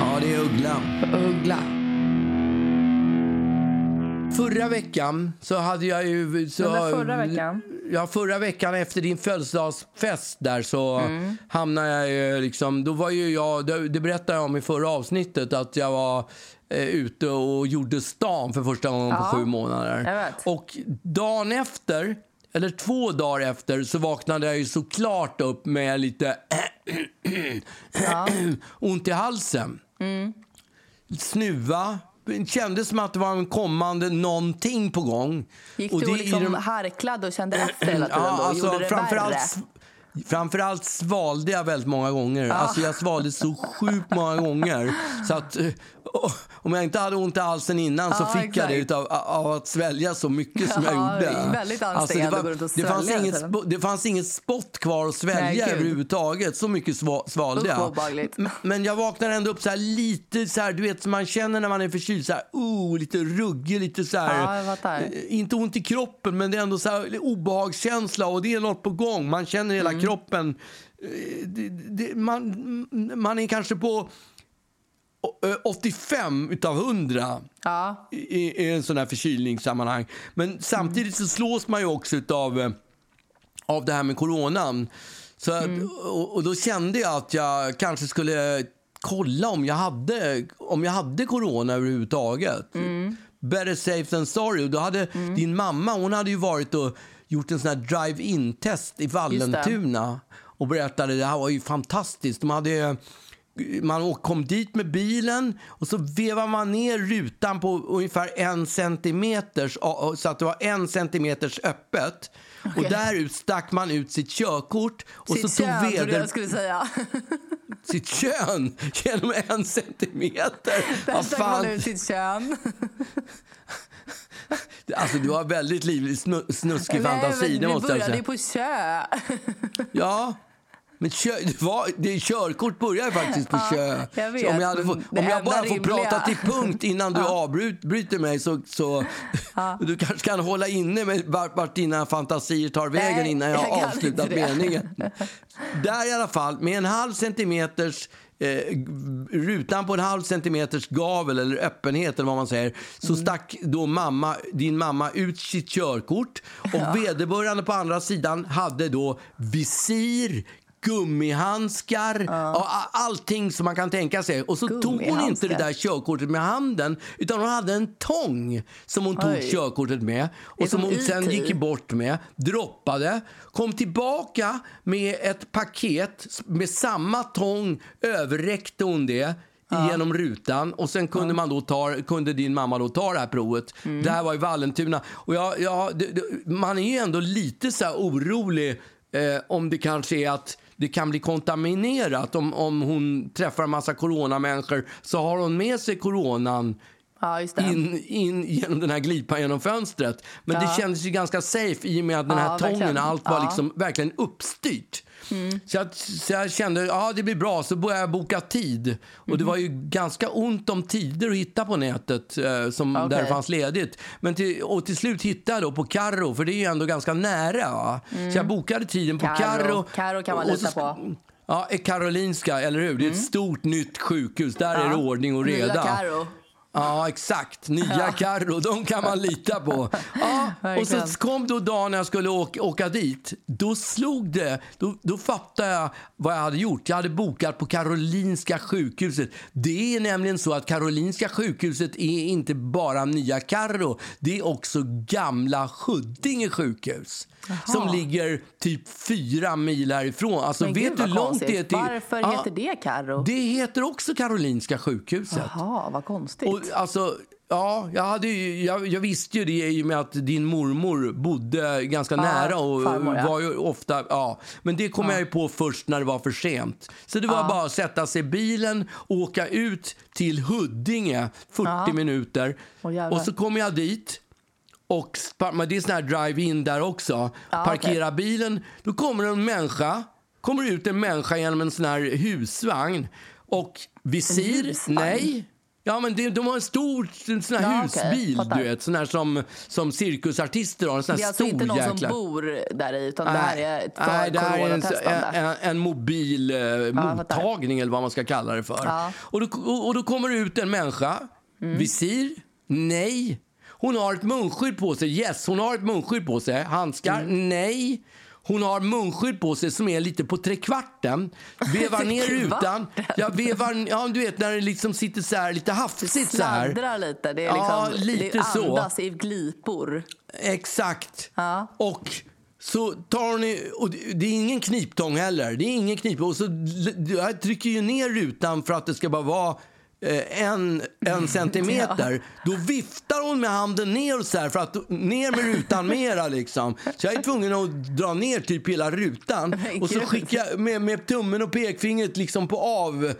Ja, det är Uggla. Uggla. Förra veckan så hade jag ju... Så, där förra veckan? Ja, förra veckan efter din födelsedagsfest där så Mm. hamnade jag ju liksom... Då var ju jag... Det, berättade jag om i förra avsnittet att jag var eh, ute och gjorde stan för första gången Ja, på sju månader. Och dagen efter, eller två dagar efter, så vaknade jag ju såklart upp med lite ont i halsen. Mm. Snuva. Det kändes som att det var en kommande någonting på gång. Gick Och du och liksom de- harklade och kände efter hela tiden då? Och alltså, gjorde det framförallt, värre? framförallt svalde jag väldigt många gånger. Alltså, jag svalde så sjukt många gånger. Så att, eh, om jag inte hade ont i halsen innan så fick jag det exakt. utav, av att svälja så mycket som jag Ja, gjorde. väldigt Alltså, det, var, det, fanns inget, spo- det fanns inget spott kvar att svälja Nej, överhuvudtaget. Så mycket sva, svalde jag. Men- jag vaknar ändå upp så här lite så här, du vet som man känner när man är förkyld, så här, oh, lite ruggig, lite så här. Ja, eh, inte ont i kroppen, men det är ändå så här obehagskänsla och det är något på gång. Man känner hela Mm. kroppen. eh, Det, det, man, man är kanske på 85 utav 100 Ja. i, i en sån här förkylningssammanhang. Men samtidigt så slås man ju också utav eh, av det här med coronan. Så att, och, och då kände jag att jag kanske skulle kolla om jag hade, om jag hade corona överhuvudtaget. Better safe than sorry. Och då hade din mamma hon hade ju varit och gjort en sån här drive-in-test i Vallentuna och berättade det här var ju fantastiskt. De hade man kom dit med bilen och så vevar man ner rutan på ungefär en centimeter så att det var en centimeters öppet. Och där stack man ut sitt körkort och Sitt så tog kön, veder jag skulle säga. sitt kön genom en centimeter. Där stack man ut sitt kön. Alltså, du har väldigt livlig, snu, snuskig Nej, fantasi, men det måste jag började säga. ju på kö. Ja. Men kö, det var, det, körkort börjar faktiskt på kö. jag vet, Så om jag, det om jag bara får prata till punkt innan du avbryter mig så, så du kanske kan hålla inne med vart, vart dina fantasier tar vägen Nej, innan jag jag avslutat meningen. Där i alla fall, med en halv centimeters eh, rutan på en halv centimeters gavel eller öppenhet eller vad man säger så Mm. stack då mamma, din mamma ut sitt körkort och vederbörande på andra sidan hade då visir gummihandskar och allting som man kan tänka sig. Och så tog hon inte det där körkortet med handen utan hon hade en tång som hon tog Oj. körkortet med och som hon sen gick bort med, droppade, kom tillbaka med ett paket med samma tång, överräckte hon det genom rutan och sen kunde, man då ta, kunde din mamma då ta det här provet. Mm. Det här var i Vallentuna. Och jag, jag, det, det, man är ju ändå lite så orolig eh, om det kanske är att det kan bli kontaminerat. Om, om hon träffar en massa coronamänniskor så har hon med sig coronan Ja, in, in genom den här glipan genom fönstret. Men det kändes ju ganska safe i och med att den Ja, här tången, verkligen. allt var Ja. liksom verkligen uppstyrt. Så, jag, så jag kände, ja det blir bra, så började jag boka tid. Och det var ju ganska ont om tider att hitta på nätet, eh, som, där Okej. det fanns ledigt. Men till, och till slut hittade jag då på Carro, för det är ju ändå ganska nära. Va? Så jag bokade tiden på Carro. Carro. Kan man lita på. Ja, Karolinska, eller hur? Det är ett stort nytt sjukhus. Där är det ordning och reda. Ja, exakt. Nya Carro, de kan man lita på. Ja, och så kom då dagen när jag skulle åka, åka dit. Då slog det. Då, då fattade jag vad jag hade gjort. Jag hade bokat på Karolinska sjukhuset. Det är nämligen så att Karolinska sjukhuset är inte bara Nya Carro. Det är också gamla Huddinge sjukhus. Som ligger typ fyra mil härifrån. Alltså, Men vet gud du hur långt konstigt. det är till... Varför Ja, heter det Karo? Det heter också Karolinska sjukhuset. Jaha, vad konstigt. Och, alltså, ja, jag, hade ju, jag, jag visste ju det i och med att din mormor bodde ganska nära. och farmor, ja. var ju ofta, ja. Men det kom jag ju på först när det var för sent. Så det var bara att sätta sig i bilen och åka ut till Huddinge 40 minuter. Jävlar. och så kom jag dit. Och men det är sån här drive-in där också. Parkera bilen. Då kommer en människa. Kommer ut en människa genom en sån här husvagn. Och visir? husvagn? Nej. Ja, men det, de har en stor en sån här Ja, husbil, Fattar. du vet. Sån här som, som cirkusartister har. En sån här det är alltså inte någon jäkla... som bor där i, utan det här är ett Nej, det här är en, en, en mobil eh, fattar. mottagning eller vad man ska kalla det för. Ja. Och, då, och, och då kommer det ut en människa. Mm. Visir? Nej. Hon har ett munskydd på sig. Yes, hon har ett munskydd på sig. Handskar? Mm. Nej. Hon har munskydd på sig som är lite på trekvarten. Vevar ner rutan. Ja, vevar, ja, du vet när det liksom sitter så här lite hafsigt så här. Sladdrar lite. Det är Ja, liksom, lite det så. andas i glipor. Exakt. Ja. Och så tar hon och det det är ingen kniptång heller. Det är ingen knip. Och så jag trycker ju ner rutan för att det ska bara vara en, en centimeter. Då viftar hon med handen ner så här för att ner med rutan mera liksom. Så jag är tvungen att dra ner typ hela rutan. Men Och så jag med, med tummen och pekfingret liksom på av,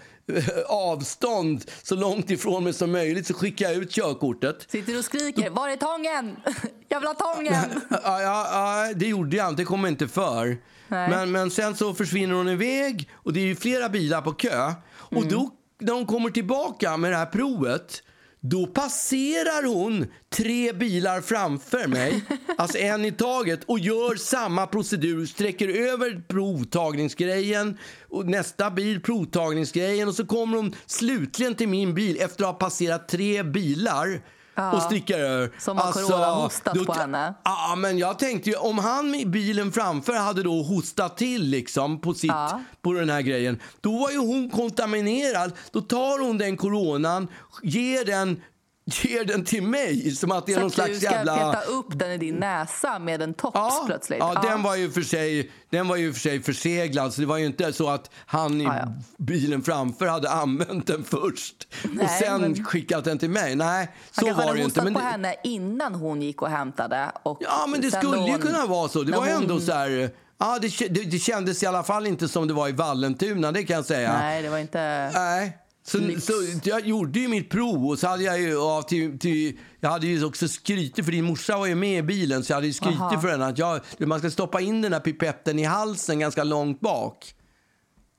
avstånd så långt ifrån mig som möjligt så skickar jag ut körkortet. Sitter du och skriker “Var är tången? Jag vill ha tången!” Ja, ja, ja, det gjorde jag inte. Det kom jag inte för. Nej. Men, men sen så försvinner hon iväg och det är ju flera bilar på kö. Och Mm. då, när hon kommer tillbaka med det här provet då passerar hon tre bilar framför mig, alltså en i taget, och gör samma procedur. Sträcker över provtagningsgrejen, och nästa bil provtagningsgrejen och så kommer hon slutligen till min bil efter att ha passerat tre bilar och stickar över. Som har corona hostat då- på henne. Ja, men jag tänkte ju om han i bilen framför hade då hostat till liksom på, sitt, Ja. på den här grejen. Då var ju hon kontaminerad. Då tar hon den coronan, ger den, ger den till mig som att det är Så någon att du slags ska jävla... peta upp den i din näsa med en tops Ja, plötsligt. ja, den var ju för sig, den var ju för sig förseglad så det var ju inte så att han i Ja, ja. bilen framför hade använt den först och Nej, sen men- skickat den till mig. Nej, Han så kanske var det ju inte. Men på henne innan hon gick och hämtade. Och Ja, men det skulle då ju hon- kunna vara så. Det när var hon- ändå så här... Ja, det, det, det kändes i alla fall inte som det var i Vallentuna, det kan jag säga. Nej, det var inte... Nej. Så, så jag gjorde ju mitt prov och så hade jag ju ja, till, till, jag hade ju också skrytit för din morsa var ju med i bilen så jag hade ju skrytit Aha. för henne att jag, man ska stoppa in den här pipetten i halsen ganska långt bak.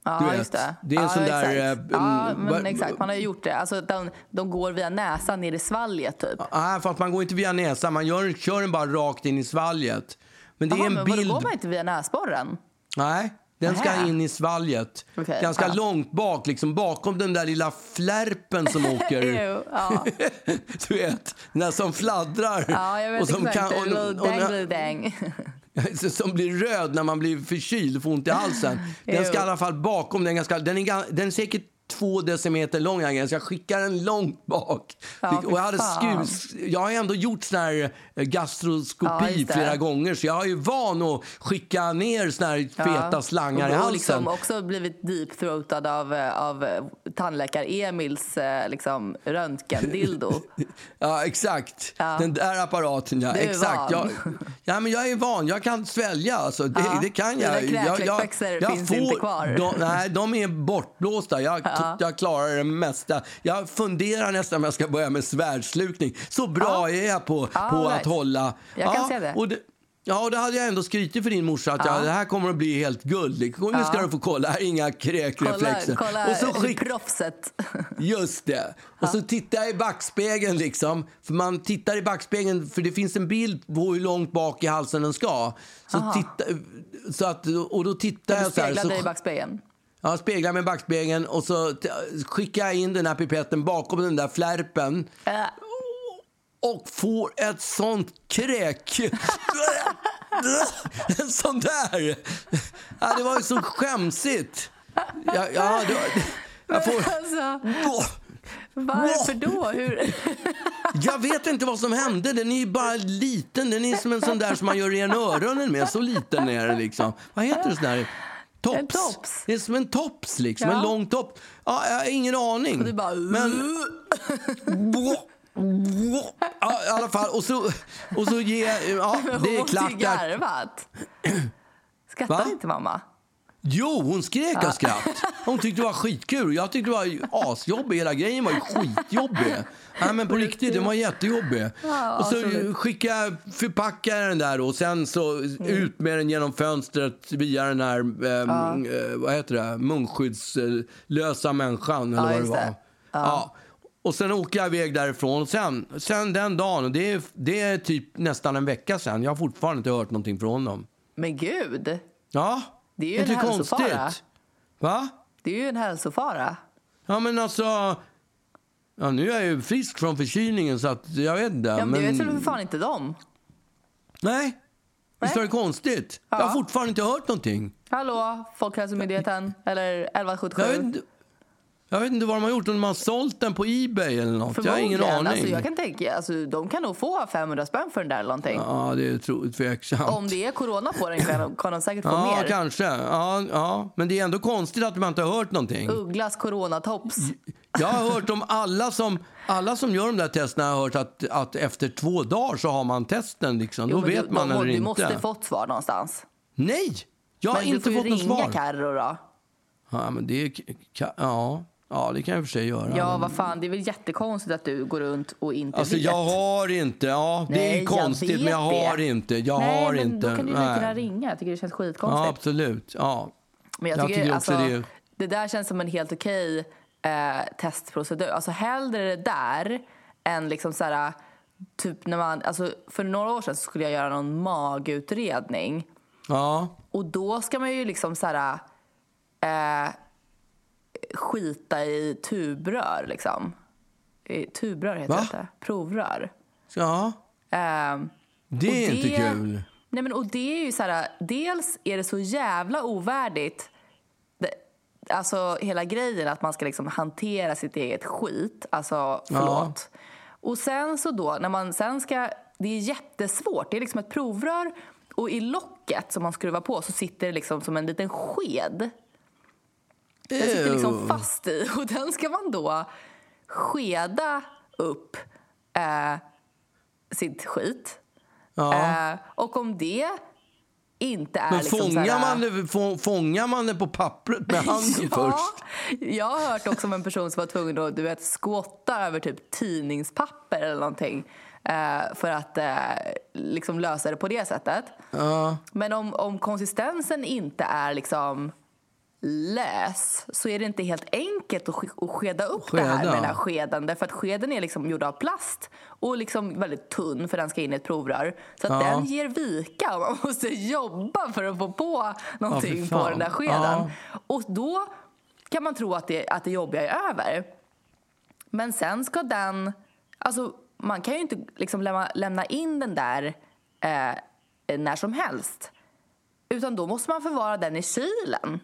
Ja, Du vet, just det. det är en ja, sån där, Exakt. eh, ja, mm, men exakt. Man har ju gjort det. Alltså, de, de går via näsan ner i svalget, typ. Nej, för att man går inte via näsan, man gör, kör den bara rakt in i svalget. Men det Jaha, är en men vadå, bild... går man inte via näsborren? Nej, den ska in i svalget. Okej, Ganska ja. långt bak, liksom bakom den där lilla flärpen som åker. Jo, ja. du vet, den där som fladdrar. ja, jag vet och som exakt. kan- och- och- dang, som blir röd när man blir förkyld och får ont i halsen. Den ska i alla fall bakom. Den, ganska, den, är, den är säkert två decimeter lång. grejen, Så jag skickar den långt bak. Ja, och jag, hade skur, jag har ändå gjort sån här eh, Ja, gastroskopi det. flera gånger. Så jag är ju van att skicka ner såna här feta slangar i halsen. liksom också blivit deep-throatad av, eh, av eh, tandläkar-Emils liksom, röntgendildo. Ja, exakt. Ja. Den där apparaten, ja. Du är exakt. van. Jag, ja, men jag är van. Jag kan svälja. Alltså. Det, Ja. det kan Dina jag. jag, jag, finns inte kvar. De, nej, de är bortblåsta. Jag, Ja. jag klarar det mesta. Jag funderar nästan om jag ska börja med svärdslukning. Så bra är jag på, Ja, på right. att hålla... Jag kan ja, se det. Och det Ja, och det hade jag ändå skrytit för din morsa att jag, det här kommer att bli helt guld. Nu ska du få kolla, här är inga Kolla, kräkreflexer. kolla och så skick, proffset. Just det. Och så tittar jag i backspegeln liksom. För man tittar i backspegeln för det finns en bild på hur långt bak i halsen den ska. Så, titta, så att, och då tittar Du jag så här. speglar Så, dig i backspegeln. Jag speglar med backspegeln och så skickar jag in den här pipetten bakom den där flärpen Äh, och får ett sånt kräk. en sån där. Ja, det var ju så skämsigt. Ja, ja, det, var- jag får... alltså, varför då? Hur? Jag vet inte vad som hände. Den är ju bara liten. Den är som en sån där som man gör ren öronen med. Så liten är den liksom. Vad heter det sån där? Tops. En tops. Det är som en tops liksom. Ja. En lång topp. Ja, jag har ingen aning. Du bara... Men... Ja, i alla fall. Och så, och så ger... Ja, det hon är måste klart ju att... garvat. Skrattar Va? inte mamma? Jo, hon skrek av skratt. Hon tyckte det var skitkul. Jag tyckte det var asjobbig. Hela grejen var ju skitjobbig. Nej, men på riktigt, den var jättejobbig. och så asroligt. skickade, förpackade jag den där och sen så ut med den genom fönstret via den här, ehm, eh, vad heter det, munskyddslösa människan eller Ja, vad det var. det. Ja. Och sen åker jag iväg därifrån. Sen, sen den dagen, och det är, det är typ nästan en vecka sen, jag har fortfarande inte hört någonting från dem. Men gud, Ja, Det är ju inte en hälsofara. konstigt. Va? det är ju en hälsofara. Ja, men alltså... Ja, nu är jag ju frisk från förkylningen så att jag vet inte. Ja, men men... det vet väl för fan inte de? Nej, visst var det konstigt? Jag Ja. har fortfarande inte hört någonting. Hallå, Folkhälsomyndigheten eller 1177? Jag vet inte, inte vad de har gjort, om de har sålt den på Ebay eller något. Jag har ingen aning. Alltså, jag kan tänka, alltså, de kan nog få 500 spänn för den där eller någonting. Ja, det är tro- tveksamt. Om det är corona på den kan, kan de säkert få Ja, mer. kanske. Ja, ja. Men det är ändå konstigt att man inte har hört någonting. Ugglas coronatops. Jag har hört om alla som, alla som gör de där testerna har hört att, att efter två dagar så har man testen. Liksom. Då Jo, men vet du, man de, eller Du inte. måste fått svar någonstans. Nej, jag har men du inte får ju fått något ringa svar. Carro då. Ja, men det är, ja, ja, det kan jag för sig göra. Ja, vad fan, det är väl jättekonstigt att du går runt och inte Alltså vet. jag har inte, ja det Nej, är jag konstigt vet men jag har det. inte. Jag Nej, har men inte. då kan du lika gärna ringa. Jag tycker det känns Ja skitkonstigt. absolut, ja. Men jag Jag tycker, tycker alltså, det det... är- där känns som en helt okej eh, testprocedur. Alltså hellre det där än liksom så här, typ när man, alltså för några år sedan skulle jag göra någon magutredning. Ja, Och då ska man ju liksom så här, eh, skita i tubrör liksom. Tubrör heter Va? det. Provrör. ja. Ehm, det är inte kul. Nej, men, och det är ju så här, dels är det så jävla ovärdigt det, Alltså hela grejen att man ska liksom hantera sitt eget skit. Alltså förlåt. Och sen så då när man sen ska, det är jättesvårt. Det är liksom ett provrör och i locket som man skruvar på så sitter det liksom som en liten sked. Den sitter liksom fast i och den ska man då skeda upp eh, sitt skit. Ja. Eh, och om det inte är Men liksom fångar, så här, man det, få, fångar man det på pappret med handen först? Jag har hört också om en person som var tvungen att du vet, skotta över typ tidningspapper eller någonting eh, för att eh, liksom lösa det på det sättet. Ja. Men om, om konsistensen inte är liksom lös så är det inte helt enkelt att att skeda upp det här Skeda. med den här skeden. Därför att skeden är liksom gjord av plast och liksom väldigt tunn för den ska in i ett provrör. Så att Ja. den ger vika och man måste jobba för att få på någonting fy på den där skeden. Ja. Och då kan man tro att det, att det jobbiga är över. Men sen ska den... Alltså, man kan ju inte liksom lämna, lämna in den där eh, när som helst. Utan då måste man förvara den i kylen.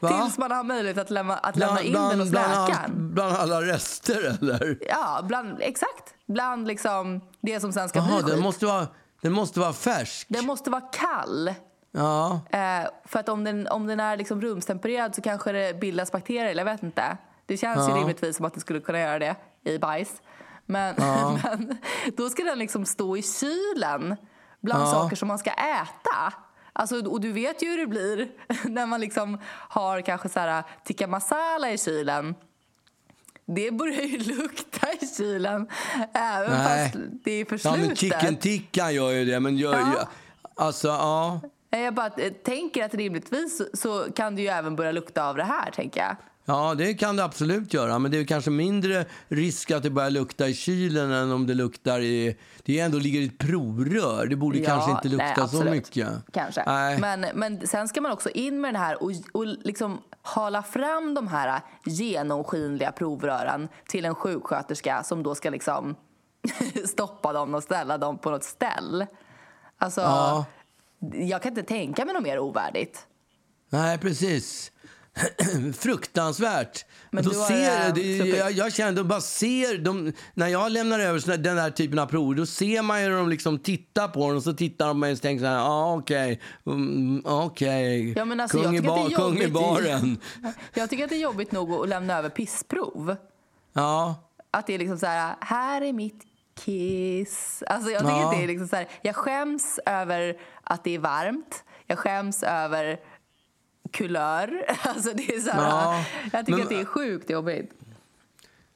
Va? Tills man har möjlighet att lämna, att lämna in den hos bland, läkaren. all, bland alla rester eller? Ja, bland, exakt. Bland liksom det som sen ska Jaha, bli den måste, vara, den måste vara färsk. Den måste vara kall. Ja. Eh, för att om den, om den är liksom rumstempererad så kanske det bildas bakterier, eller jag vet inte. Det känns ju rimligtvis som att det skulle kunna göra det i bajs. Men, men då ska den liksom stå i kylen bland Ja. saker som man ska äta. Alltså, och du vet ju hur det blir när man liksom har kanske så här tikka masala i kylen. Det börjar ju lukta i kylen även Nej. fast det är ja, förslutet. men chicken tikka gör ju det. Men gör, Ja. ja. Alltså, ja. Jag bara eh, tänker att rimligtvis så, så kan det ju även börja lukta av det här, tänker jag. Ja, det kan det absolut göra. Men det är kanske mindre risk att det börjar lukta i kylen än om det luktar i... Det är ändå ligger i ett provrör. Det borde kanske inte lukta nej, så mycket. Kanske. Nej. Men, men sen ska man också in med den här och, och liksom hala fram de här genomskinliga provrören till en sjuksköterska som då ska liksom stoppa dem och ställa dem på något ställ. Alltså, Ja. jag kan inte tänka mig något mer ovärdigt. Nej, precis. Fruktansvärt. Men har, ser, det, jag, jag känner, de bara ser, de, när jag lämnar över såna, den här typen av prov, då ser man ju hur de liksom tittar på den och så tittar de på mig och tänker så här, ah, okej, mm, okej, Ja, alltså, kung, kung i baren. Jag tycker att det är jobbigt nog att lämna över pissprov. Ja, Att det är liksom så här, här är mitt kiss. Alltså jag tycker Ja. att det är liksom så här, jag skäms över att det är varmt. Jag skäms över kulör. Alltså det är så här, Ja. jag tycker Men- att det är sjukt jobbigt.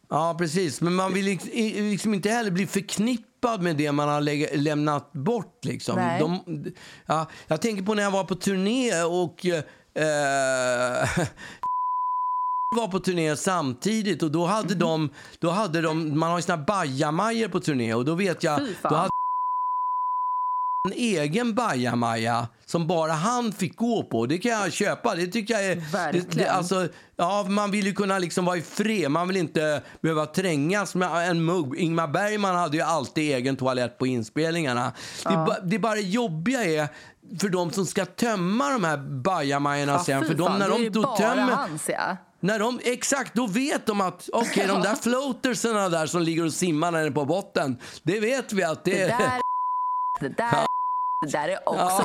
ja, precis. Men man vill liksom, liksom inte heller bli förknippad med det man har lägga, lämnat bort. Liksom. Nej. De, ja, jag tänker på när jag var på turné och eh, var på turné samtidigt och då Mhm. hade de, då hade de man har ju såna bajamajor på turné och då vet jag, då hade en egen bajamaja som bara han fick gå på. Det kan jag köpa. Det tycker jag är... Det, det, alltså, ja, man vill ju kunna liksom vara i fred. Man vill inte behöva trängas med en mugg. Ingmar Bergman hade ju alltid egen toalett på inspelningarna. Det, är ba, det är bara det jobbiga är för de som ska tömma de här bajamajorna Ja, sen. För de, fan, när är de det då bara tömmer... hans ja. När de, exakt, då vet de att okej, de där floatersarna där som ligger och simmar nere på botten, det vet vi att det, Det där, det där, det där är också... Ja.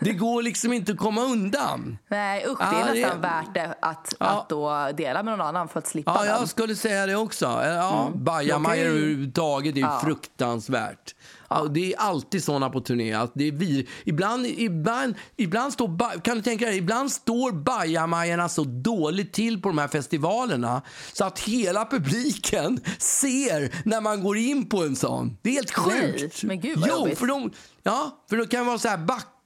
det går liksom inte att komma undan. Nej usch, det Ja, är det- nästan värt det att, Ja. att då dela med någon annan för att slippa Ja, den. jag skulle säga det också. Ja, Mm. Bajamajor ju- överhuvudtaget är ju fruktansvärt. Det är alltid såna på turné. Att det är vi. Ibland, ibland, ibland står, kan du tänka dig, ibland står bajamajorna så dåligt till på de här festivalerna så att hela publiken ser när man går in på en sån. Det är helt Nej, sjukt. men gud vad jo, jobbigt. för de, ja, för det kan vara så här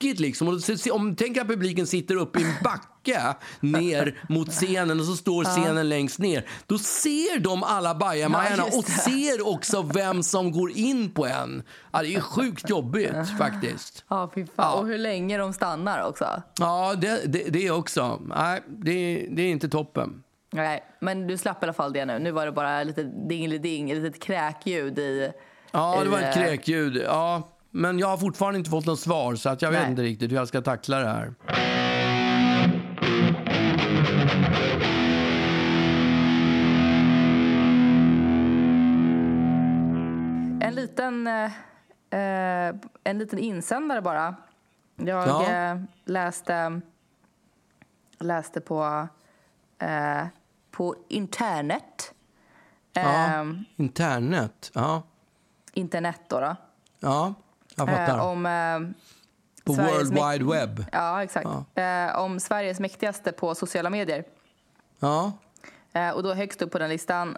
backigt liksom. Och om, tänk att publiken sitter uppe i en backe ner mot scenen och så står scenen längst ner. Då ser de alla bajamajorna Ja, och ser också vem som går in på en. Ja, det är sjukt jobbigt faktiskt. Ja, fy fan. Ja. Och hur länge de stannar också. Ja, det, det, det också. Nej, det, det är inte toppen. Nej, men du slapp i alla fall det nu. Nu var det bara lite dingeliding, ett litet kräkljud i... Ja, det var ett eh, kräkljud. Ja, men jag har fortfarande inte fått något svar så att jag vet Nej. inte riktigt hur jag ska tackla det här. En liten, eh, eh, en liten insändare bara. Jag Ja. eh, läste, läste på, eh, på internet. Ja, Eh, internet. Ja, internet då. då. ja. Eh, om, eh, På Sveriges World Wide Web. Ja, exakt. Eh, om Sveriges mäktigaste på sociala medier. Ja, Eh, och då högst upp på den listan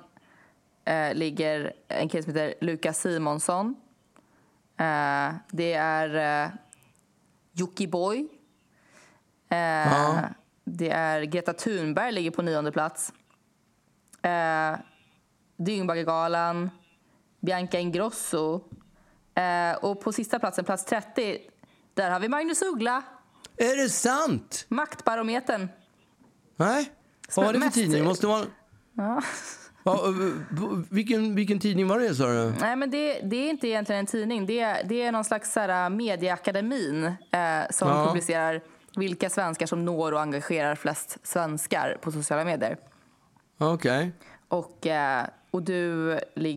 eh, ligger en kille som heter Lukas Simonsson. Eh, det är eh, Jockiboi. Eh, Det är Greta Thunberg ligger på nionde plats. Eh, Dyngbaggegalan. Bianca Ingrosso. Eh, och på sista platsen, plats 30, där har vi Magnus Uggla. är det sant? Maktbarometern. Nej? Vad var det för tidning? Måste vara... Ja. Eh, vilken, vilken tidning var det, sa du? Nej, men det, det är inte egentligen en tidning. Det det är någon slags så här, medieakademin eh, som Ja. publicerar vilka svenskar som når och engagerar flest svenskar på sociala medier. Okej. Och, eh, och du ligger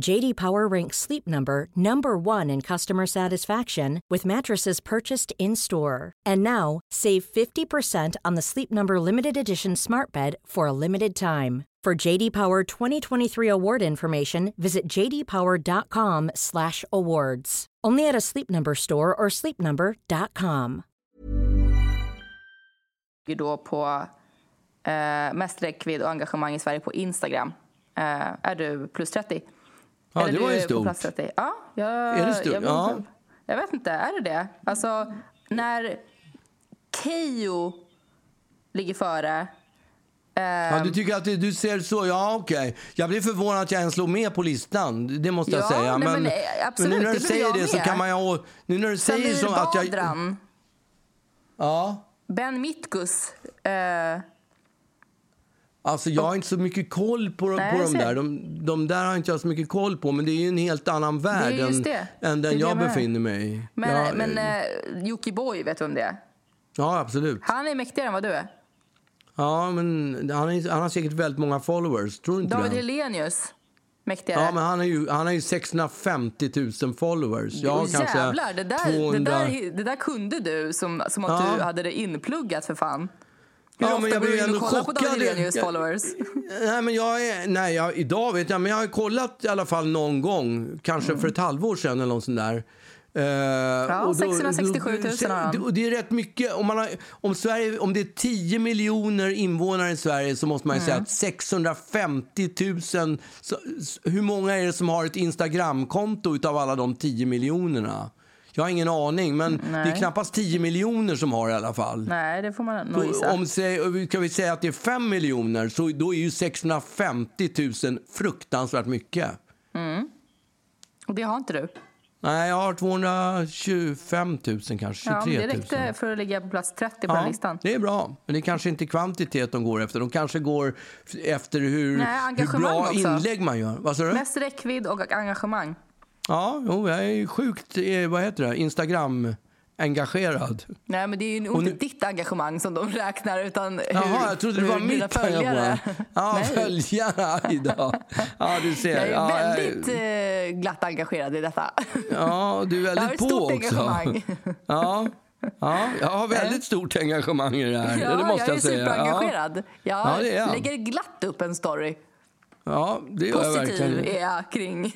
JD Power ranks Sleep Number number 1 in customer satisfaction with mattresses purchased in-store. And now, save 50% on the Sleep Number limited edition Smart Bed for a limited time. For JD Power 2023 award information, visit jdpower.com/awards. Only at a Sleep Number store or sleepnumber.com. ju då på eh, mest räckvidd och engagemang i Sverige på Instagram. Eh, är du plus 30? Ja, Eller det var ju stort. plats 30? Ja, jag, Är det stort? Jag, Ja. jag vet inte, är det det? Alltså, när Keyyo ligger före Ja, du tycker att det, du ser så? Ja, okej. Jag blir förvånad att jag ens slog med på listan. Det måste jag Ja, säga. nej, men, men, absolut, nu när det du blir säger jag det så med. kan man ju... Nu när du säger Samir så att jag... Badran, Ja. Ben Mitkus. Eh, Alltså jag har inte så mycket koll på, Nej, på jag de där. De, de där har inte jag så mycket koll på. Men det är ju en helt annan värld än, än den jag jag befinner mig i. men ja, men eh, eh, Jockiboi, vet du vem det är? ja, absolut. Han är mäktigare än vad du är. Ja, men han, är, han har säkert väldigt många followers. Tror inte David det? Helenius, mäktigare. Ja, men han har ju, han har ju 650 000 followers. Jag kanske jävlar, det där, 200... det, där, det där kunde du som, som att Ja. du hade det inpluggat för fan. Hur Ja, ofta men jag går du in ändå och kollar på David Jag- followers? Nej, men jag är, nej jag, idag vet jag, men jag har kollat i alla fall någon gång, kanske Mm. för ett halvår sedan eller något sånt där. Eh, och 667 000 har han. Och det är rätt mycket. Om, man har, om, Sverige, om det är 10 miljoner invånare i Sverige så måste man ju säga Mm. att 650 000... Så, hur många är det som har ett Instagramkonto utav alla de 10 miljonerna? Jag har ingen aning, men det är Nej. knappast 10 miljoner som har i alla fall. Nej, det får man nog gissa. om ska vi säga att det är 5 miljoner så då är ju 650 000 fruktansvärt mycket. Och det har inte du. Nej, jag har 225 000 kanske, 23 Ja, 000. det räckte för att ligga på plats 30 på den listan. det är bra. Men det kanske inte är kvantitet de går efter. De kanske går efter hur, Nej, hur bra också. inlägg man gör. Vad? Mest räckvidd och engagemang. Ja, jo, jag är sjukt, eh, vad heter det, Instagram-engagerad. Nej, men det är ju inte nu- ditt engagemang som de räknar, utan hur, Jaha, jag trodde det var mitt följare... Ja, Nej. följarna idag. Ja, du ser. Jag är ja, jag- väldigt eh, glatt engagerad i detta. Ja, du är Jag har väldigt ett på stort också. engagemang. Ja, ja, jag har väldigt stort engagemang i det här. Ja, det måste jag är jag, säga. superengagerad. Jag Ja, det är jag. lägger glatt upp en story. Ja, ja, det gör jag Positiv verkligen. är jag kring,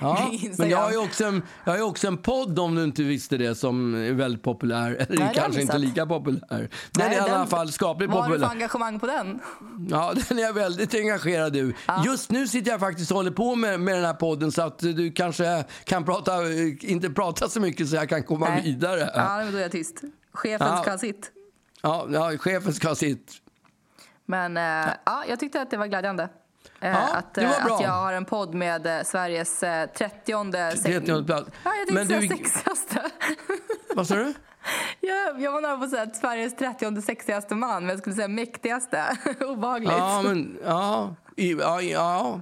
Ja, men jag har, ju också en, jag har också en podd, om du inte visste det, som är väldigt populär. Eller jag kanske inte lika populär. Den Nej, är i alla fall skapligt Vad har du för populär. engagemang på den? Ja, den är jag väldigt engagerad i. Just nu sitter jag faktiskt och håller på med, med den här podden så att du kanske kan prata, inte prata så mycket så jag kan komma Nej. vidare. Ja, men då är jag tyst. Chefen Ja. ska ha sitt. Ja, ja, chefen ska ha sitt. Men eh, ja, jag tyckte att det var glädjande. Eh, Ja, att, eh, att jag har en podd med eh, Sveriges eh, 30 30 plats. Ja, jag tänkte säga du- sexigaste. Vad sa du? jag, jag var nära på att säga att Sveriges 30 sexigaste man, men jag skulle säga mäktigaste. Obehagligt. Ja, men ja. Ja, ja.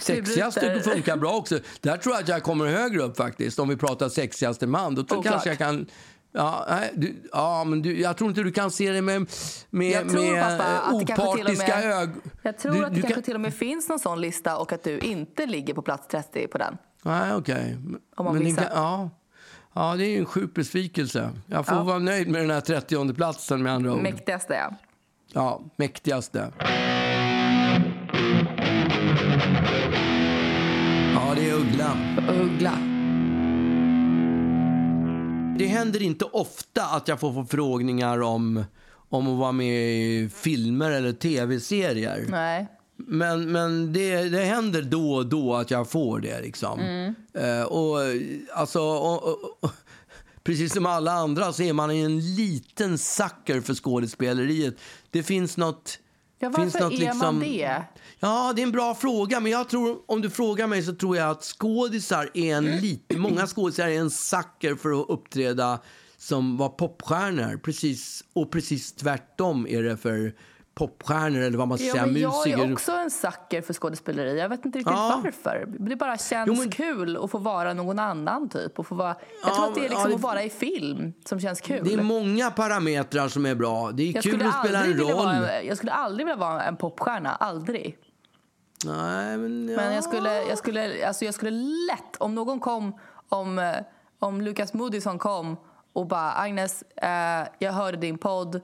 Sexigaste funkar bra också. Där tror jag att jag kommer högre upp faktiskt. Om vi pratar sexigaste man. Då Oklart. kanske jag kan... Ja, nej, du, ja men du, jag tror inte du kan se det med, med, Jag tror, med pappa, opartiska ögon. Jag tror du, att det kanske kan- till och med finns någon sån lista och att du inte ligger på plats 30 på den. Nej, okej. Men kan- Ja. ja, det är en sjuk besvikelse. Jag får Ja. vara nöjd med den här 30 platsen med andra ord. Mäktigaste, ja. Ja, mäktigaste. Ja, det är Uggla. Uggla. Det händer inte ofta att jag får förfrågningar om, om att vara med i filmer eller tv-serier. Nej. Men, men det, det händer då och då att jag får det. Liksom. Eh, och, alltså, och, och, precis som alla andra så är man en liten sucker för skådespeleriet. Det finns något... Ja, finns varför något är man liksom- det? Ja, det är en bra fråga. Men jag tror, om du frågar mig så tror jag att skådisar är en lite, många skådisar är en sucker för att uppträda som var popstjärnor. Precis, och precis tvärtom är det för popstjärnor eller vad man ska Ja, säga, men jag musiker. är också en sucker för skådespeleri. Jag vet inte riktigt Ja. varför. Det bara känns Jo, men- kul att få vara någon annan typ. Och få vara... Jag Ja, tror att det är liksom ja, det- att vara i film som känns kul. Det är många parametrar som är bra. Det är jag, kul att spela en roll. en, jag skulle aldrig vilja vara en popstjärna. Aldrig. Nej, men, ja. Men jag skulle, jag skulle, alltså jag skulle lätt, om någon kom, om, eh, om Lukas Moodysson kom och bara Agnes, eh, jag hörde din podd,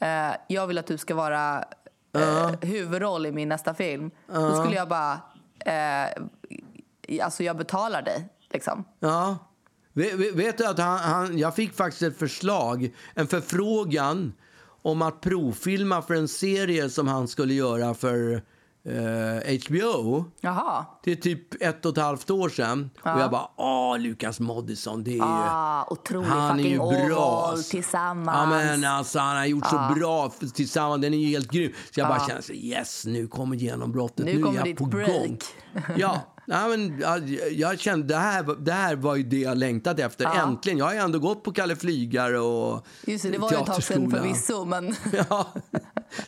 eh, jag vill att du ska vara eh, huvudroll i min nästa film. Då skulle jag bara, eh, alltså jag betalar dig liksom. Ja. Vet, vet- vet du att han, han, jag fick faktiskt ett förslag, en förfrågan om att provfilma för en serie som han skulle göra för eh, HBO. Jaha. Det är typ ett och ett halvt år sedan. Och jag bara, åh, Lukas Moodysson, det är. Ah, otrolig han är ju bra. tillsammans. Ja, men alltså, han har gjort så bra tillsammans. Den är ju helt grym. Så jag bara känner så, yes, nu kommer genombrottet. Nu Nu, kommer är jag ditt på break. gång. Ja, ja men, jag, kände det här, det här var ju det jag längtat efter. Äntligen. Jag har ju ändå gått på Kalle Flygare och Just det, det var ju ett tag sedan teaterskola. förvisso, men Ja,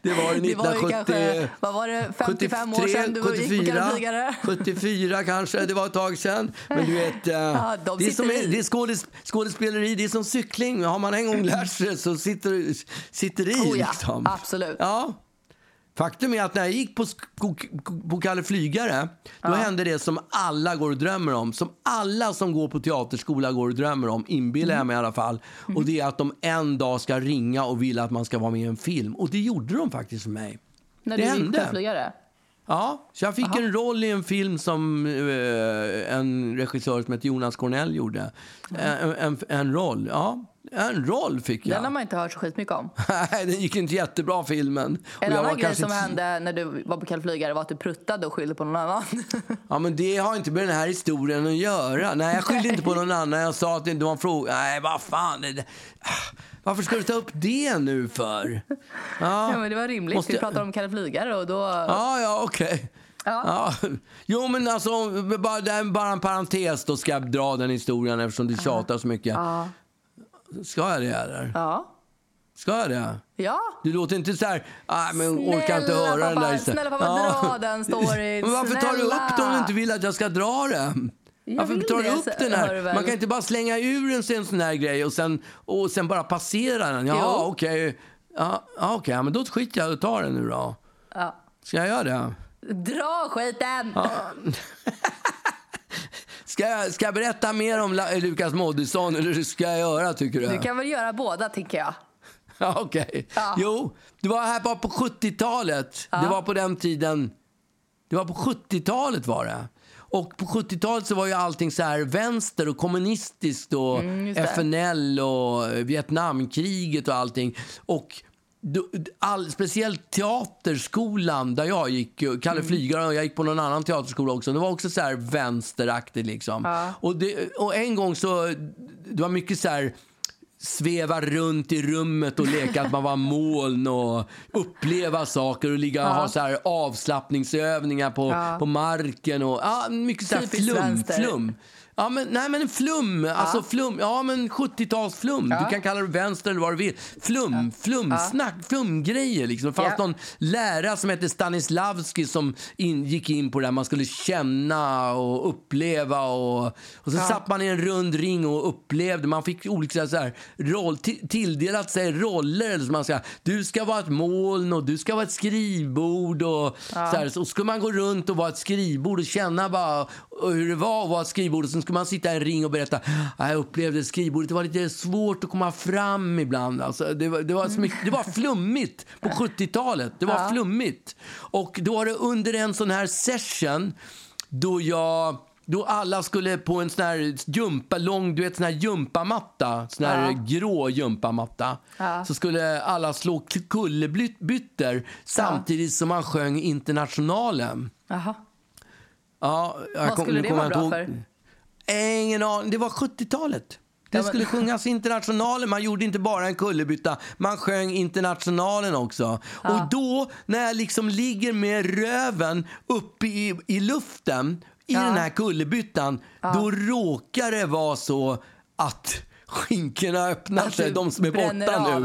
det var ju det var 1970... kanske, vad var det, 55 år sedan du gick på Flygare? 74 kanske, det var ett tag sedan. Men du vet, eh, Ja, de det är, som, i. det är skådes, skådespeleri, det är som cykling. Har man en gång lärt sig så sitter, sitter det i. Oh ja, liksom. absolut. Ja. Faktum är att när jag gick på, på Kalle Flygare, då hände det som alla går och drömmer om. Som alla som går på teaterskola går och drömmer om, inbillar Mm. jag mig i alla fall. Och det är att de en dag ska ringa och vill att man ska vara med i en film. Och det gjorde de faktiskt för mig. när det du gick på hände. Flygare? Ja, så jag fick en roll i en film som eh, en regissör som heter Jonas Cornell gjorde. En, en, en roll, ja. En roll fick Den har jag. man inte hört så skitmycket om. Nej, den gick inte jättebra filmen. En jag annan grej som inte- hände när du var på Kalle Flygare var att du pruttade och skyllde på någon annan. Ja, men det har inte med den här historien att göra. Nej, jag skyllde inte på någon annan. Jag sa att det inte var en fråga. Nej, vad fan. Det, det- ah, varför ska du ta upp det nu för? ja, men det var rimligt. Måste Vi jag- pratade om Kalle Flygare och då... Ja, ja, okej. Ja. Ja. Jo, men alltså, bara, är bara en parentes då ska jag dra den historien eftersom du tjatar så mycket. Ska jag det eller? Ja. Ska jag det? Ja. Du låter inte så här, nej men orkar inte Snälla höra den pappa, där. snälla pappa, dra den storyn. Men varför tar du Snälla. upp det om du inte vill att jag ska dra den? Jag Varför tar du upp så- den här? Man kan inte bara slänga ur en sån- sån här grej och sen, och sen bara passera den. Ja, okej. Ja, ja, ja, men då skiter jag och tar den nu då. Ja. Ska jag göra det? Dra skiten! Ska jag, ska jag berätta mer om Lukas Moodysson eller ska jag göra tycker du? Du kan väl göra båda, tycker jag. Ja, okej. Ja. Jo, det var här bara på 70-talet. Det var på den tiden. Det var på 70-talet var det. Och på 70-talet så var ju allting så här vänster och kommunistiskt och Mm. FNL och Vietnamkriget och allting. Och all, speciellt teaterskolan där jag gick, Mm. Kalle Flygare och jag gick på någon annan teaterskola också. Det var också så här vänsteraktigt liksom. Och, det, och en gång så, det var mycket så här sväva runt i rummet och leka att man var moln och uppleva saker och ligga och ha så här avslappningsövningar på, på marken och ja, mycket så här Typiskt flum, vänster. flum. Ja, men, nej, men flum. Alltså flum. Ja, men 70-talsflum. Du kan kalla det vänster eller vad du vill. Flum, flumsnack, flumgrejer liksom. Det fanns Ja. någon lärare som hette Stanislavski som in, gick in på det här. Man skulle känna och uppleva och, och så satt man i en rund ring och upplevde. Man fick olika så här, roll, ti- tilldelat sig roller. Eller som man ska, du ska vara ett moln och du ska vara ett skrivbord. Och, så, här, så skulle man gå runt och vara ett skrivbord och känna bara hur det var att vara ett skrivbord. Och sen skulle man sitta i en ring och berätta "Ah, jag upplevde skrivbordet. Det var lite svårt att komma fram ibland. Alltså, det, var, det, var mycket, det var flummigt på 70-talet. Det var flummigt. Och då var det under en sån här session då jag då alla skulle på en sån här jumpa, lång, du vet sån här jumpamatta, sån här grå jumpamatta. Så skulle alla slå kullerbyttor samtidigt som man sjöng Internationalen. Jaha. Ja, Vad kom- skulle det vara bra för? Ingen aning. Det var 70-talet. Det Ja, skulle sjungas Internationalen. Man gjorde inte bara en kullerbytta, man sjöng Internationalen också. Och då, när jag liksom ligger med röven uppe i, i luften i den här kullerbyttan, då råkar det vara så att skinkorna öppnar sig, de som är borta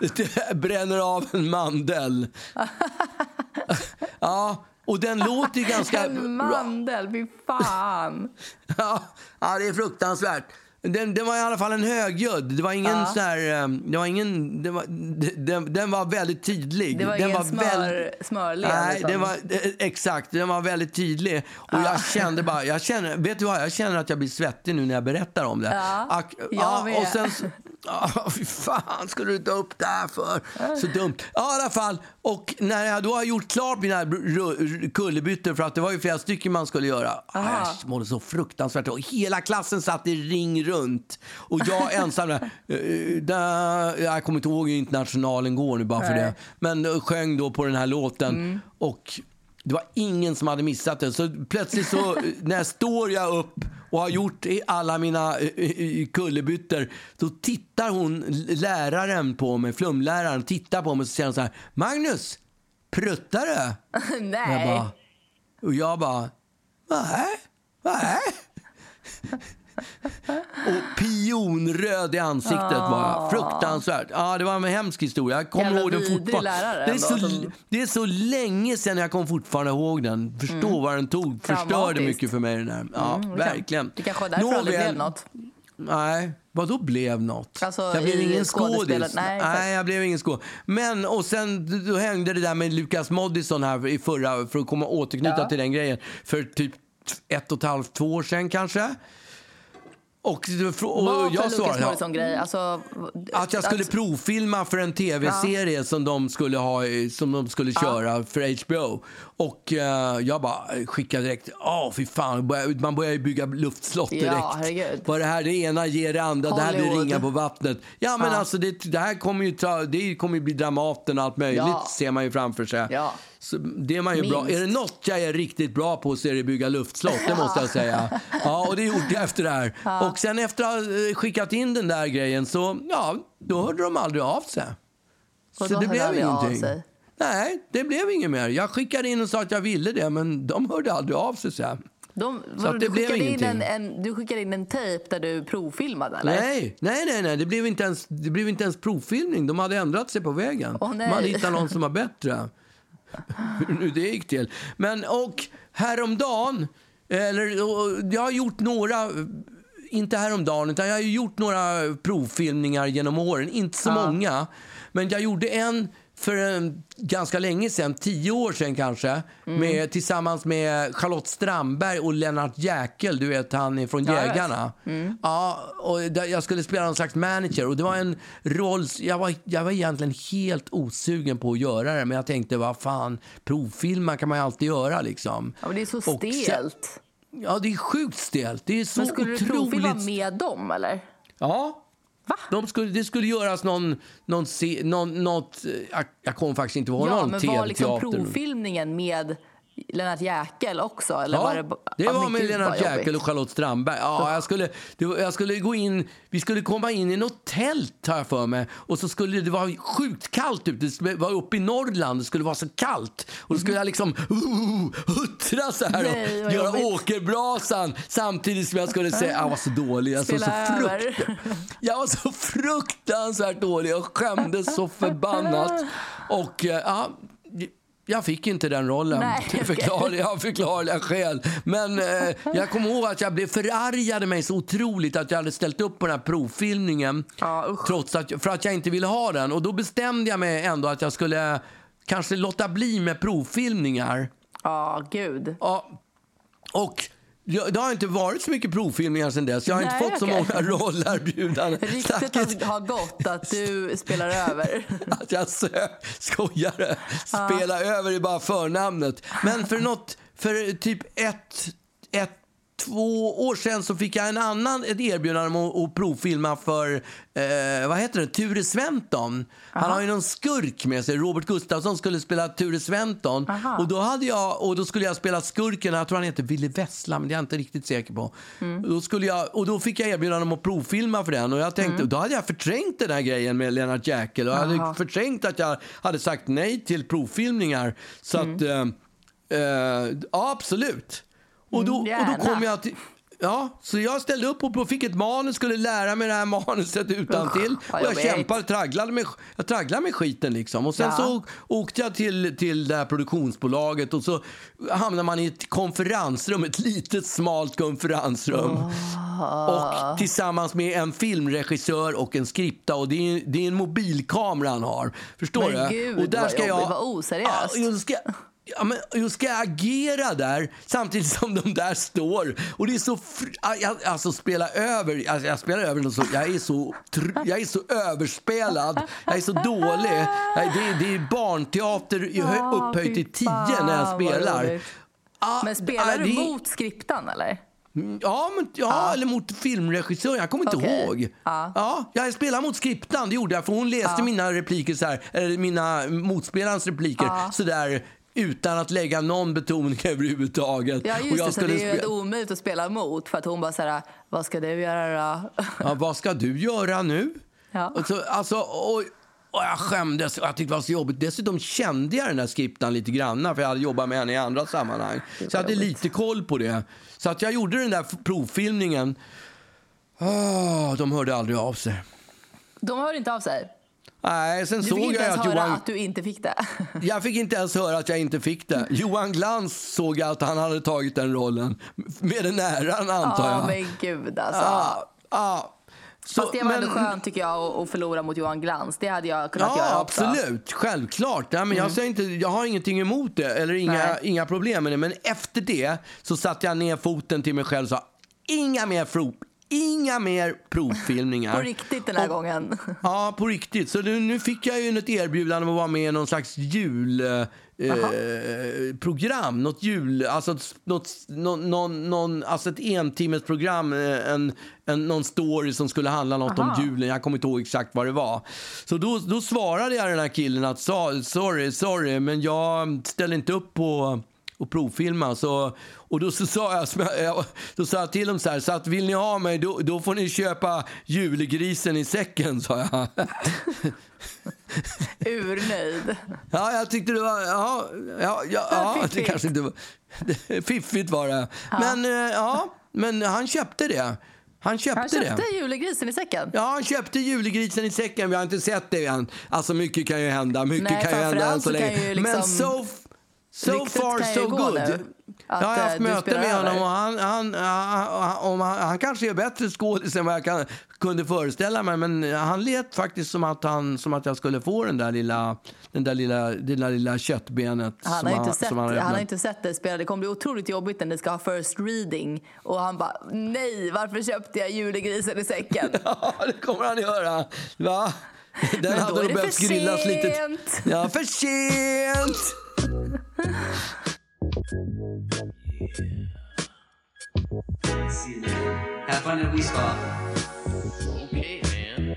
nu. bränner av en mandel. ja, och den låter ju ganska... En mandel, fy fan. Ja, ja, det är fruktansvärt. Den, den var i alla fall en högljudd. Det var ingen Ja. så här, eh, det var ingen, det var, den, den var väldigt tydlig. Det var den ingen smör, väldigt- smörled. Nej, utan- den var, eh, exakt. Den var väldigt tydlig. Och jag kände bara, jag känner, vet du vad, jag känner att jag blir svettig nu när jag berättar om det. Ja, Ak- ja, och sen, ja, fy fan skulle du ta upp det här för? Så dumt. Ja, i alla fall. Och när jag då har gjort klart mina kullerbyttor, för att det var ju flera stycken man skulle göra. Aha. Jag mådde så fruktansvärt. Och hela klassen satt i ring runt. Och jag ensam där. eh, där jag kommer inte ihåg hur internationalen går nu bara för Nej. det. Men eh, sjöng då på den här låten. Mm. Och det var ingen som hade missat det. Så plötsligt så eh, när står jag upp och har gjort alla mina eh, eh, kullerbyttor. Då tittar hon, läraren på mig, flumläraren, tittar på mig och säger hon så här. Magnus, pruttar du? Jag Nej. bara, och jag bara, nej, nej. Och pionröd i ansiktet jag. Fruktansvärt. Ja, det var en hemsk historia. Jag kommer ihåg den fortfarande. Det är, så, som- det är så länge sedan jag kommer fortfarande ihåg den. Förstå vad den tog. Förstörde mycket för mig den här. Ja, Mm, kan- verkligen. Det kanske var därför det aldrig Nåväl. blev något. Nej, vad då blev något? Alltså, jag blev ingen skådis. Nej, jag blev ingen skådis. Men och sen då hängde det där med Lukas Moodysson här i förra, för att komma återknyta Ja. till den grejen, för typ ett och ett halvt, två år sedan kanske. Och, och, Vad jag svarade Morrison-grej? Alltså, att jag skulle provfilma för en tv-serie som de skulle, ha, som de skulle köra för HBO. Och eh, jag bara skickade direkt, åh fy fan, man börjar ju bygga luftslott Ja, direkt. Vad det här det ena ger det andra, det här blir Hollywood. ringa på vattnet. Ja men Ja. alltså det, det här kommer ju, ta, det kommer ju bli Dramaten och allt möjligt Ja. ser man ju framför sig. Ja. Så det är man ju bra. Minst. Är det något jag är riktigt bra på så är det att bygga luftslott, det måste jag säga. Ja, och det gjorde jag efter det här. Och sen efter att ha eh, skickat in den där grejen så, ja, då hörde de aldrig av sig. Och Så det blev ingenting. Nej, det blev inget mer. Jag skickade in och sa att jag ville det, men de hörde aldrig av sig sen. De, Så du, skickade in en, en, du skickade in en tejp där du provfilmade, eller? Nej, nej, nej, nej. Det, blev inte ens, det blev inte ens provfilmning. De hade ändrat sig på vägen. Nej. De hade hittat någon som var bättre. Hur nu det gick till. Men och häromdagen, eller jag har gjort några, inte häromdagen, utan jag har gjort några provfilmningar genom åren. Inte så många, men jag gjorde en för en, ganska länge sedan, tio år sedan kanske, Mm. med, tillsammans med Charlotte Strandberg och Lennart Jäkel, du vet han är från Ja. Jägarna. Ja, och jag skulle spela någon slags manager och det var en roll, jag var, jag var egentligen helt osugen på att göra det men jag tänkte vad fan, provfilma kan man ju alltid göra liksom. Ja, men det är så Och sen- stelt. Ja, det är sjukt stelt. Det är så Men skulle du otroligt... provfilma med dem, eller? Ja. De skulle, det skulle göras någon, någon, någon något, jag, jag kommer faktiskt inte ihåg Ja, någon men var liksom provfilmningen med Lennart Jäkel också? Eller Ja, var det, det var med Lennart jobbigt. Jäkel och Charlotte Strandberg. Ja, jag skulle, var- jag skulle gå in, vi skulle komma in i något tält har jag för mig. Och så skulle det vara sjukt kallt ute. Det var uppe i Norrland, det skulle vara så kallt. Och då skulle jag liksom uh, huttra så här Nej, och göra jobbigt. åkerbrasan samtidigt som jag skulle säga jag var så dålig. Jag, så, frukt, jag var så fruktansvärt dålig. Jag skämdes så förbannat. Och eh, ja, jag fick inte den rollen. Nej, förklarar jag förklarliga skäl. Men eh, jag kommer ihåg att jag blev förargade mig så otroligt att jag hade ställt upp på den här provfilmningen. Ja, trots att, för att jag inte ville ha den. Och då bestämde jag mig ändå att jag skulle kanske låta bli med provfilmningar. Ja, gud. Ja, och det har inte varit så mycket provfilmningar sedan dess. Jag har Nej, inte fått så okej. många rollerbjudanden. Ryktet har, har gått att du spelar över. att jag sö- skojade. Spela över i bara förnamnet. Men för något, för typ ett, ett Två år sedan så fick jag en annan ett erbjudande om att, att provfilma för, eh, vad heter det, Ture Sventon. Han har ju någon skurk med sig. Robert Gustafsson skulle spela Ture Sventon. Aha. Och då, hade jag, och då skulle jag spela skurken, jag tror han heter Ville Vessla, men det är jag inte riktigt säker på. Då skulle jag, och då fick jag erbjudande om att provfilma för den. Och jag tänkte, då hade jag förträngt den här grejen med Lennart Jäkel. Och jag hade förträngt att jag hade sagt nej till provfilmningar. Så att, eh, eh, ja absolut. Och då, och då kom jag till... Ja, så jag ställde upp och fick ett manus, skulle lära mig det här manuset utan till Och jag kämpade, tragglade med, jag tragglade med skiten liksom. Och sen Ja. så åkte jag till, till det här produktionsbolaget och så hamnade man i ett konferensrum, ett litet smalt konferensrum. Och tillsammans med en filmregissör och en skripta. Och det är, det är en mobilkamera han har. Förstår Men du? gud, och där vad ska jag, jobbigt, vad oseriöst. Ska, Ja, men jag ska agera där samtidigt som de där står. Och det är så... Jag, alltså spela över. Alltså, jag spelar över så, jag, är så, jag är så överspelad. Jag är så dålig. Jag, det, är- det är barnteater Ja, upphöjt till tio när jag spelar. Ah, Men spelar ah, du det- mot skriptan eller? Ja, men, ja eller mot filmregissören. Jag kommer inte Okej. ihåg. Ja. Ja, jag spelade mot skriptan, det gjorde jag. För hon läste mina repliker så här, eller mina motspelarens repliker så där utan att lägga någon betoning överhuvudtaget. Ja Och just jag det, så det är ju omöjligt att spela mot för att hon bara såhär, vad ska du göra då? ja, vad ska du göra nu? Ja. Och så, alltså, och, och jag skämdes och jag tyckte det var så jobbigt. Dessutom kände jag den där skriptan lite grann för jag hade jobbat med henne i andra sammanhang. Så jag hade lite koll på det. Så att jag gjorde den där provfilmningen. Ah, de hörde aldrig av sig. De hör inte av sig. Nej, sen Du såg fick inte jag ens att höra Johan... att du inte fick det. Jag fick inte ens höra att jag inte fick det. Johan Glans såg jag att han hade tagit den rollen. Med den äran, antar Ja jag. men gud alltså. Ja, ja. Så, Fast det var ändå men- skönt tycker jag att- förlora mot Johan Glans. Det hade jag kunnat göra Ja, också. Mm. absolut. Självklart. Nej, men jag, säger inte, jag har ingenting emot det, eller inga, Nej. inga problem med det. Men efter det så satte jag ner foten till mig själv och sa inga mer prov, inga mer provfilmningar. På riktigt den här Och- gången. Ja, på riktigt. Så nu, nu fick jag ju ett erbjudande om att vara med i någon slags julprogram. Eh, program. något jul... Alltså, något, någon, någon, någon, alltså ett entimmesprogram. eh, En, en, någon story som skulle handla något om julen. Jag kommer inte ihåg exakt vad det var. Så då, då svarade jag den här killen att "Sa- sorry, sorry, men jag ställer inte upp på och provfilma. Så, och då så sa jag, då sa jag till dem så här, så att vill ni ha mig då, då får ni köpa julgrisen i säcken, sa jag. Urnöjd. Ja, jag tyckte det var, ja, ja, ja, ja det kanske inte var, det- fiffigt var det. Men, eh, ja, men han köpte det. Han köpte, Han köpte det. julegrisen i säcken. Ja, han köpte julgrisen i säcken. Vi har inte sett det än. Alltså mycket kan ju hända. Mycket Nej, kan ju hända än så länge. liksom- Men so, so far so good. nu, jag har eh, haft möte med honom och han, han, han, han, han kanske är bättre skådis än vad jag kan, kunde föreställa mig. Men han lät faktiskt som att, han, som att jag skulle få den där lilla, den där lilla, det där lilla köttbenet. Han har, inte sett, han, öppnat. har inte sett det spela. Det kommer bli otroligt jobbigt när det ska ha first reading. Och han bara, nej, varför köpte jag julegrisen i säcken? Ja, det kommer han göra. Va? Den Men då hade nog det behövt för grillas lite. sent. Ja, för sent! Have fun at least, Spa. Okay, man.